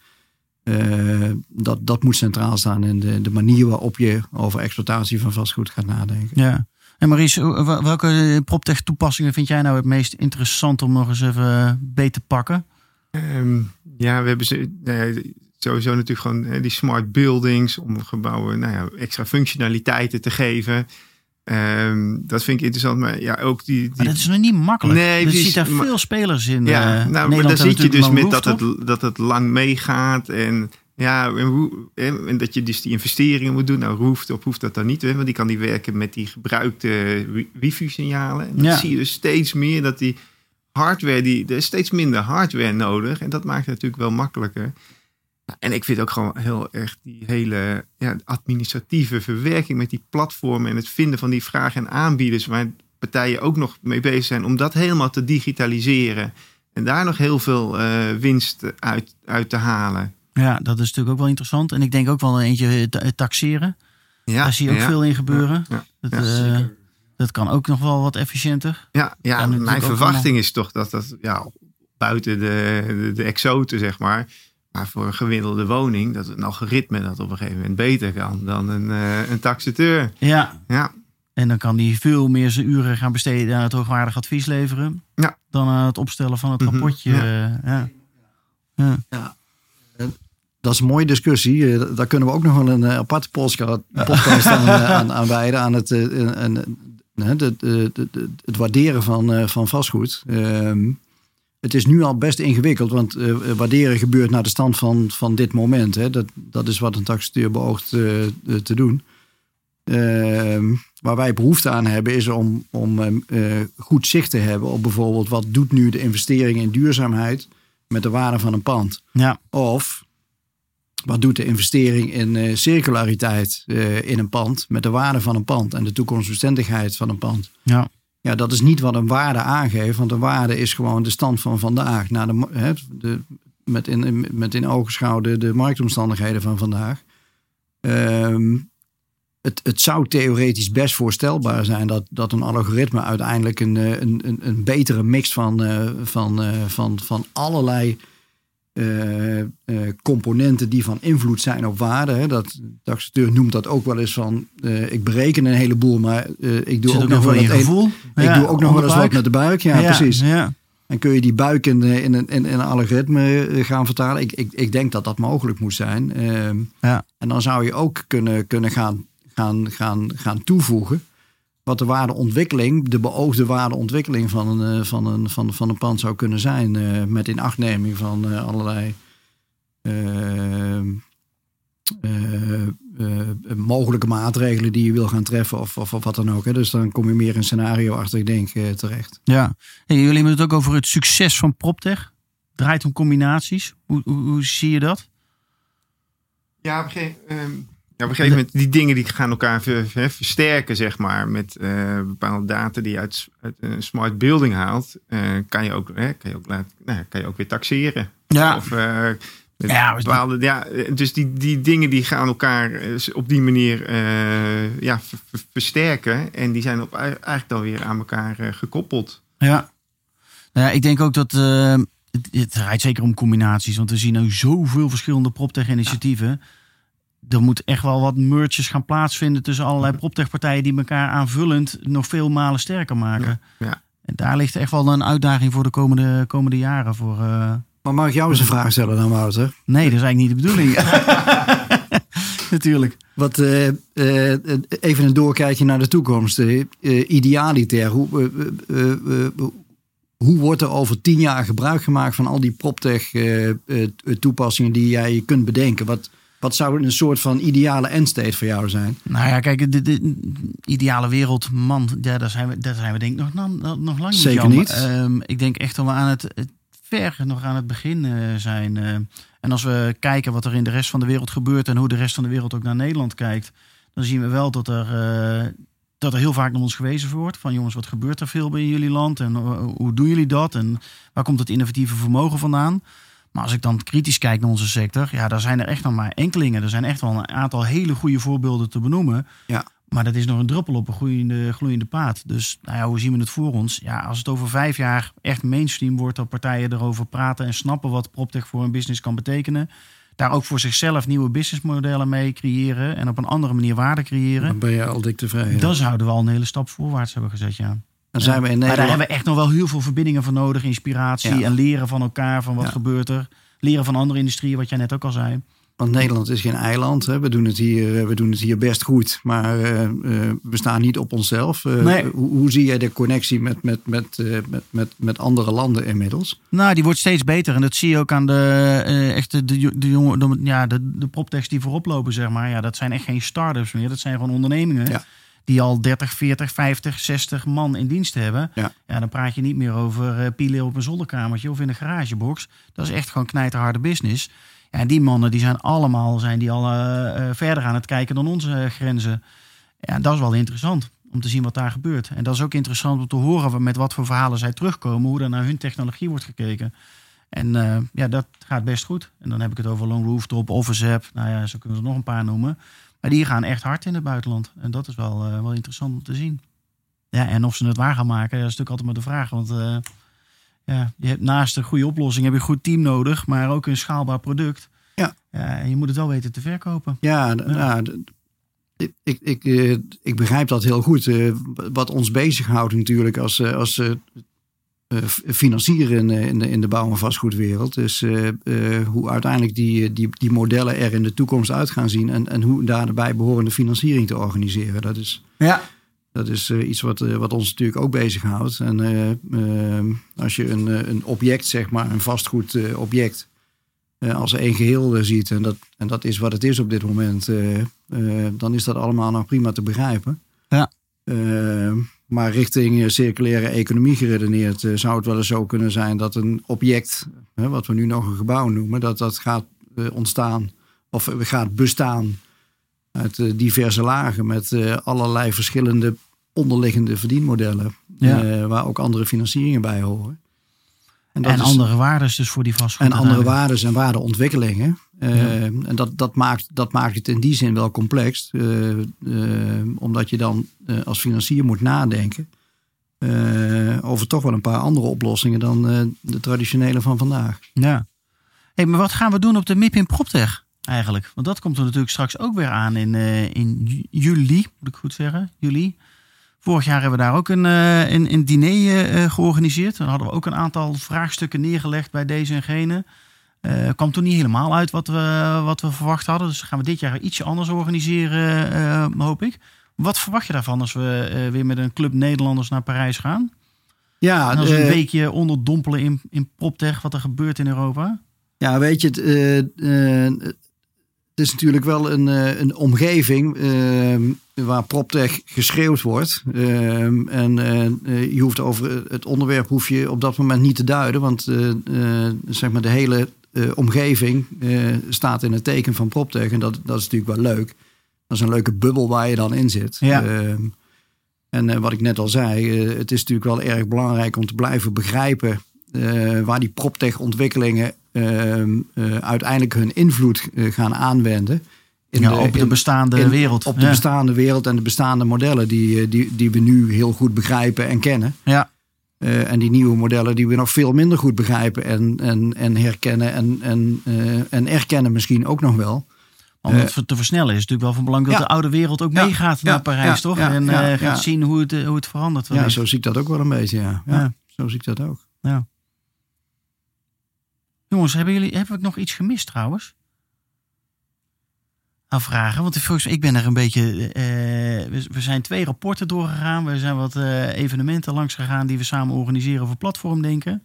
Eh, dat, dat moet centraal staan in de, de manier waarop je over exploitatie van vastgoed gaat nadenken. ja. En Maurice, welke PropTech toepassingen vind jij nou het meest interessant om nog eens even beter te pakken? Ehm, ja, we hebben ze, nou sowieso natuurlijk gewoon die smart buildings om gebouwen nou ja, extra functionaliteiten te geven. Ehm, dat vind ik interessant, maar ja, ook die. die Maar dat is nog niet makkelijk. Nee, je ziet daar maar- veel spelers in. ja, eh, nou, maar dan zit je dus met dat het, dat het lang meegaat en ja, en, hoe, en dat je dus die investeringen moet doen. Nou, rooftop hoeft dat dan niet, hè, want die kan die werken met die gebruikte wi- wifi-signalen. En dan Ja. zie je dus steeds meer dat die hardware, die, er is steeds minder hardware nodig en dat maakt het natuurlijk wel makkelijker. En ik vind ook gewoon heel erg die hele ja, administratieve verwerking met die platformen en het vinden van die vragen en aanbieders, waar partijen ook nog mee bezig zijn om dat helemaal te digitaliseren. En daar nog heel veel eh, winst uit, uit te halen. Ja, dat is natuurlijk ook wel interessant. En ik denk ook wel een eentje ta- taxeren. Ja, Daar zie je ook ja, veel in gebeuren. Ja, Dat, eh, dat kan ook nog wel wat efficiënter. ja, ja, mijn verwachting is toch dat dat ja, buiten de, de, de exoten, zeg maar. Maar voor een gemiddelde woning, dat een algoritme dat op een gegeven moment beter kan dan een, eh, een taxateur. Ja, Ja, en dan kan die veel meer zijn uren gaan besteden aan het hoogwaardig advies leveren. Ja. Dan aan het opstellen van het Mhm, rapportje. ja. eh, ja. Dat is een mooie discussie. Eh, Daar kunnen we ook nog wel een eh, aparte podcast, aan, eh, aan, aan wijden. Aan het, eh, de- het waarderen van, eh, van vastgoed. Ehm, het is nu al best ingewikkeld, want eh, waarderen gebeurt naar de stand van, van dit moment. Hè. Dat, dat is wat een taxateur beoogt eh, eh, te doen. Ehm, waar wij behoefte aan hebben is om, om ehm, eh, goed zicht te hebben op bijvoorbeeld wat doet nu de investering in duurzaamheid met de waarde van een pand. ja. Of wat doet de investering in circulariteit in een pand met de waarde van een pand en de toekomstbestendigheid van een pand? ja. Ja, dat is niet wat een waarde aangeeft, want een waarde is gewoon de stand van vandaag. Naar de, hè, de, met, in, met in ogenschouw de, de marktomstandigheden van vandaag. Ehm, het, het zou theoretisch best voorstelbaar zijn dat, dat een algoritme uiteindelijk een, eh, een, een, een betere mix van, eh, van, eh, van, van allerlei eh, eh, componenten die van invloed zijn op waarde. Hè. Dat, de taxateur noemt dat ook wel eens van, eh, ik bereken een heleboel, maar ik doe Zit ook nog wel een, gevoel. ik Ja, doe ook nog wel eens wat met de buik. Ja, precies. Ja. En kun je die buik in, in, een- in, in een algoritme gaan vertalen? Ik, ik, ik denk dat dat mogelijk moet zijn. Ehm, Ja. En dan zou je ook kunnen, kunnen gaan, gaan, gaan, gaan toevoegen. Wat de waardeontwikkeling, de beoogde waardeontwikkeling van een, eh, van een, van, van een pand zou kunnen zijn. eh, met inachtneming van eh, allerlei ehm, eh, eh, mogelijke maatregelen die je wil gaan treffen of, of, of wat dan ook. Hè. Dus dan kom je meer in scenario achter, ik denk, eh, terecht. Ja. Hey, jullie hebben het ook over het succes van PropTech. Draait om combinaties. Hoe, hoe, hoe zie je dat? Ja, op een gegeven, ehm, ja, op een gegeven moment, die dingen die gaan elkaar ver- ver- versterken, zeg maar, met eh, bepaalde data die je uit, uit een smart building haalt, eh, kan, je ook, hè, kan, je ook laten, nou, kan je ook weer taxeren. Ja. Of, eh, Ja, bepaalde, ja, dus die, die dingen die gaan elkaar op die manier ja, ver- ver- versterken. En die zijn op, eigenlijk dan weer aan elkaar gekoppeld. Ja. Nou ja, ik denk ook dat het, het draait zeker om combinaties. Want we zien nu zoveel verschillende PropTech-initiatieven. Er moet echt wel wat merges gaan plaatsvinden tussen allerlei PropTech-partijen die elkaar aanvullend nog veel malen sterker maken. Ja. En daar ligt echt wel een uitdaging voor de komende, komende jaren. Voor, eh, Maar mag ik jou eens een vraag stellen dan, Wouter? Nee, dat is eigenlijk niet de bedoeling. (laughs) (laughs) Natuurlijk. Wat, eh, eh, even een doorkijkje naar de toekomst. Idealiter, hoe, hoe wordt er over tien jaar gebruik gemaakt van al die proptech toepassingen die jij kunt bedenken? Wat, wat zou een soort van ideale endstate voor jou zijn? Nou ja, kijk, de, de ideale wereld, man, ja, daar, zijn we, daar zijn we denk ik nog, nog, nog lang niet. Zeker niet. Ehm, ik denk echt dat we aan het, het ver nog aan het begin eh, zijn. eh. en als we kijken wat er in de rest van de wereld gebeurt en hoe de rest van de wereld ook naar Nederland kijkt, dan zien we wel dat er, eh, dat er heel vaak naar ons gewezen wordt. Van jongens, wat gebeurt er veel bij jullie land en hoe doen jullie dat en waar komt het innovatieve vermogen vandaan? Maar als ik dan kritisch kijk naar onze sector, ja, daar zijn er echt nog maar enkelingen. Er zijn echt wel een aantal hele goede voorbeelden te benoemen. Ja. Maar dat is nog een druppel op een gloeiende, gloeiende paad. Dus nou ja, hoe zien we het voor ons? Ja, als het over vijf jaar echt mainstream wordt, dat partijen erover praten en snappen wat PropTech voor een business kan betekenen. Daar ook voor zichzelf nieuwe businessmodellen mee creëren en op een andere manier waarde creëren. Dan ben je al dik tevreden. Dan zouden we al een hele stap voorwaarts hebben gezet, ja. Dan zijn we in Maar daar hebben we echt nog wel heel veel verbindingen voor nodig. Inspiratie en leren van elkaar, van wat gebeurt er. Leren van andere industrieën, wat jij net ook al zei. Want Nederland is geen eiland. Hè. We, doen het hier, eh, we doen het hier best goed. Maar eh, eh, we staan niet op onszelf. Nee. hoe, hoe zie jij de connectie met, met, met, met, met, met andere landen inmiddels? Nou, die wordt steeds beter. En dat zie je ook aan de echte de, de jonge, de, ja, de, de proptechs die voorop lopen, zeg maar. Ja, dat zijn echt geen start-ups meer. Dat zijn gewoon ondernemingen. Ja. Die al 30, 40, 50, 60 man in dienst hebben. Ja. ja dan praat je niet meer over uh, pielen op een zolderkamertje of in een garagebox. Dat is echt gewoon knijterharde business. Ja, die mannen die zijn allemaal zijn die al uh, verder aan het kijken dan onze grenzen. Ja, dat is wel interessant om te zien wat daar gebeurt. En dat is ook interessant om te horen met wat voor verhalen zij terugkomen, hoe er naar hun technologie wordt gekeken. En uh, ja, dat gaat best goed. En dan heb ik het over Long Rooftop, Officep, nou ja, zo kunnen we er nog een paar noemen. Maar die gaan echt hard in het buitenland. En dat is wel, uh, wel interessant om te zien. Ja, en of ze het waar gaan maken, dat is natuurlijk altijd maar de vraag. Want uh, ja, je hebt naast een goede oplossing heb je een goed team nodig, maar ook een schaalbaar product. Ja. ja en je moet het wel weten te verkopen. Ja, ja. Nou, ik, ik, ik, ik, begrijp dat heel goed. wat ons bezighoudt natuurlijk als, als financieren in, in, de, in de bouw- en vastgoedwereld. Dus uh, uh, hoe uiteindelijk die, die, die modellen er in de toekomst uit gaan zien. En, en hoe daarbij behorende financiering te organiseren. Dat is, ja. dat is uh, iets wat, wat ons natuurlijk ook bezighoudt. En als je een, een object, zeg maar, een vastgoedobject. als één geheel ziet, en dat, en dat is wat het is op dit moment, dan is dat allemaal nog prima te begrijpen. Ja. Maar richting circulaire economie geredeneerd uh, zou het wel eens zo kunnen zijn dat een object, hè, wat we nu nog een gebouw noemen, dat dat gaat uh, ontstaan of gaat bestaan uit diverse lagen met allerlei verschillende onderliggende verdienmodellen, ja. waar ook andere financieringen bij horen. En, en is, andere waarden dus voor die vastgoed. En andere waarden en waardeontwikkelingen. Ja. En dat, dat, maakt, dat maakt het in die zin wel complex. Uh, uh, omdat je dan uh, als financier moet nadenken over toch wel een paar andere oplossingen dan de traditionele van vandaag. Ja. Hey, maar wat gaan we doen op de MIP in PropTech eigenlijk? Want dat komt er natuurlijk straks ook weer aan in, in juli, moet ik goed zeggen. Juli. Vorig jaar hebben we daar ook een, een, een diner georganiseerd. Dan hadden we ook een aantal vraagstukken neergelegd bij deze en gene. Uh, kwam toen niet helemaal uit wat we, wat we verwacht hadden. Dus gaan we dit jaar ietsje anders organiseren, uh, hoop ik. Wat verwacht je daarvan als we weer met een club Nederlanders naar Parijs gaan? Ja, en als een weekje onderdompelen in, in PropTech, wat er gebeurt in Europa? Ja, weet je, het, het is natuurlijk wel een, een omgeving uh, waar PropTech geschreeuwd wordt. Uh, en uh, je hoeft over het onderwerp hoef je op dat moment niet te duiden. Want zeg maar de hele omgeving staat in het teken van PropTech. En dat, dat is natuurlijk wel leuk. Dat is een leuke bubbel waar je dan in zit. Ja. Ehm, en wat ik net al zei, het is natuurlijk wel erg belangrijk om te blijven begrijpen waar die PropTech ontwikkelingen uh, uh, uiteindelijk hun invloed gaan aanwenden. In ja, de, op de in, bestaande in, wereld. Op de ja. bestaande wereld en de bestaande modellen die, die, die we nu heel goed begrijpen en kennen. Ja. En die nieuwe modellen die we nog veel minder goed begrijpen en, en, en herkennen en, en, en erkennen misschien ook nog wel. Om het te versnellen is natuurlijk wel van belang dat ja. de oude wereld ook Ja. meegaat Ja. naar Parijs, toch? En eh, gaat zien hoe het, eh, hoe het verandert. Ja, zo zie ik dat ook wel een beetje. Ja. Ja, Ja. Zo zie ik dat ook. Jongens, hebben jullie hebben we nog iets gemist trouwens? Vragen, want mij, ik ben er een beetje. eh, we, we zijn twee rapporten doorgegaan. We zijn wat eh, evenementen langs gegaan die we samen organiseren voor platformdenken.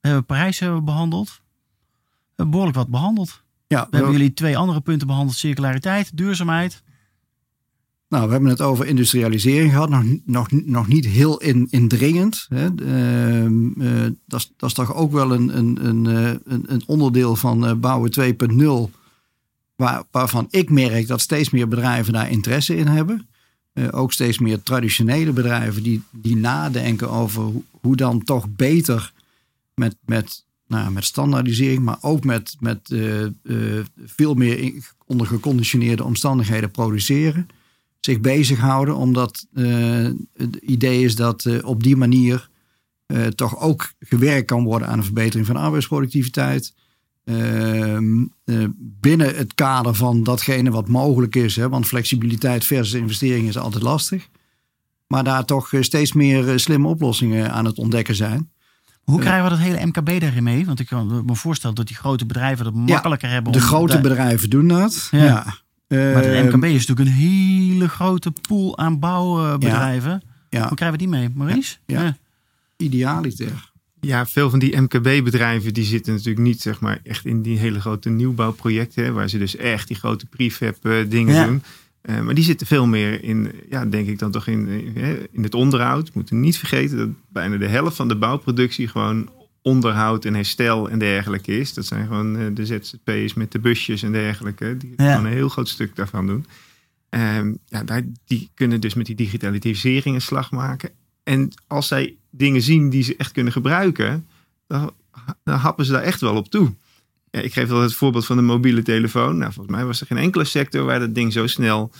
We hebben Parijs hebben behandeld. We hebben behoorlijk wat behandeld. Ja, We hebben jullie twee andere punten behandeld: circulariteit, duurzaamheid. Nou, we hebben het over industrialisering gehad, nog, nog, nog niet heel in, indringend. Hè. Eh, dat, is, dat is toch ook wel een, een, een, een, een onderdeel van bouwen 2.0, waar, waarvan ik merk dat steeds meer bedrijven daar interesse in hebben. Eh, ook steeds meer traditionele bedrijven die, die nadenken over hoe, dan toch beter met, met, nou, met standaardisering, maar ook met, met eh, eh, veel meer onder geconditioneerde omstandigheden produceren zich bezighouden. Omdat het idee is dat op die manier toch ook gewerkt kan worden aan een verbetering van arbeidsproductiviteit. Ehm, eh, binnen het kader van datgene wat mogelijk is. Hè, want flexibiliteit versus investering is altijd lastig. Maar daar toch eh, steeds meer eh, slimme oplossingen aan het ontdekken zijn. Hoe Ja. krijgen we dat hele MKB daarin mee? Want ik kan me voorstellen dat die grote bedrijven het makkelijker hebben. De grote bedrijven doen dat. Ja. Ja. Maar de Ehm, MKB is natuurlijk een hele grote pool aan bouwbedrijven. ja. Hoe krijgen we die mee, Maurice? Ja. Idealiter. Ja, veel van die MKB-bedrijven die zitten natuurlijk niet zeg maar, echt in die hele grote nieuwbouwprojecten. Waar ze dus echt die grote prefab eh, dingen Ja. doen. Eh, maar die zitten veel meer in, ja, denk ik dan toch in, eh, in het onderhoud. We moeten niet vergeten dat bijna de helft van de bouwproductie gewoon onderhoud en herstel en dergelijke is. Dat zijn gewoon de ZZP'ers met de busjes en dergelijke. Die Ja. gewoon een heel groot stuk daarvan doen. Ehm, ja, daar, die kunnen dus met die digitalisering een slag maken. En als zij dingen zien die ze echt kunnen gebruiken, dan, dan happen ze daar echt wel op toe. Ja, ik geef wel het voorbeeld van de mobiele telefoon. Nou, volgens mij was er geen enkele sector waar dat ding zo snel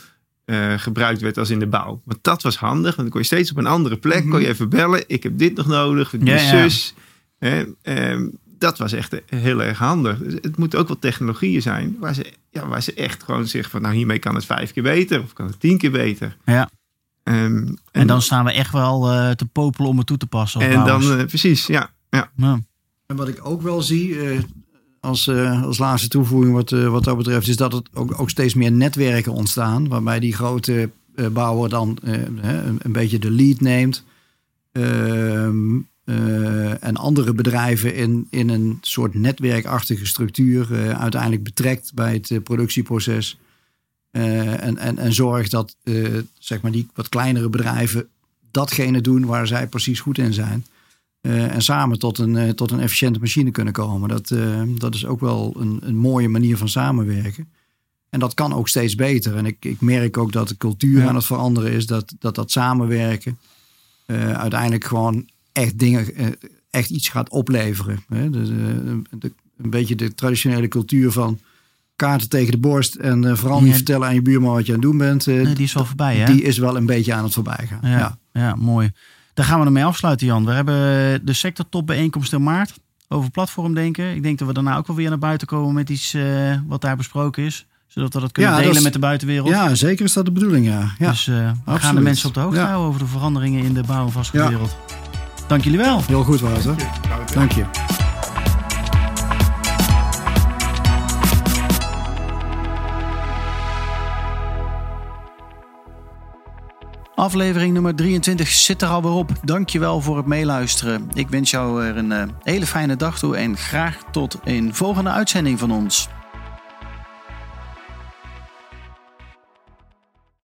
eh, gebruikt werd als in de bouw. Want dat was handig, want dan kon je steeds op een andere plek, kon je even bellen. Ik heb dit nog nodig, mijn Ja, ja. zus. Ehm, dat was echt heel erg handig. Dus het moeten ook wel technologieën zijn waar ze, ja, waar ze echt gewoon zeggen van nou hiermee kan het vijf keer beter of kan het tien keer beter. Ja. Ehm, En dan staan we echt wel eh, te popelen om het toe te passen. en dan eh, precies, ja. ja. Ja. En wat ik ook wel zie, eh, als, eh, als laatste toevoeging wat, eh, wat dat betreft, is dat er ook, ook steeds meer netwerken ontstaan. Waarbij die grote eh, bouwer dan eh, hè, een, een beetje de lead neemt. Ehm, eh, en andere bedrijven in, in een soort netwerkachtige structuur eh, uiteindelijk betrekt bij het productieproces. Eh, en, en, en zorgt dat eh, zeg maar die wat kleinere bedrijven datgene doen waar zij precies goed in zijn. Eh, en samen tot een, tot een efficiënte machine kunnen komen. Dat, dat is ook wel een, een mooie manier van samenwerken. En dat kan ook steeds beter. En ik, ik merk ook dat de cultuur Ja. aan het veranderen is. Dat dat, dat samenwerken uiteindelijk gewoon echt dingen, echt iets gaat opleveren. Hè? De- een beetje de traditionele cultuur van kaarten tegen de borst. En eh, vooral niet Ja. vertellen aan je buurman wat je aan het doen bent. eh, Nee, die is wel voorbij, hè? die is wel een beetje aan het voorbijgaan. Ja, ja. ja. mooi. Daar gaan we ermee afsluiten, Jan. We hebben de sectortopbijeenkomst in maart over platformdenken. Ik denk dat we daarna ook wel weer naar buiten komen met iets eh, wat daar besproken is. Zodat we dat kunnen Ja, dat delen is- met de buitenwereld. Ja, zeker is dat de bedoeling, ja. ja. dus eh, we gaan de mensen op de hoogte Ja. houden over de veranderingen in de bouw- en vastgoedwereld. Dank jullie wel. Heel goed, Wouter. Dank je. Aflevering nummer 23 zit er alweer op. Dankjewel voor het meeluisteren. Ik wens jou er een eh, hele fijne dag toe en graag tot een volgende uitzending van ons.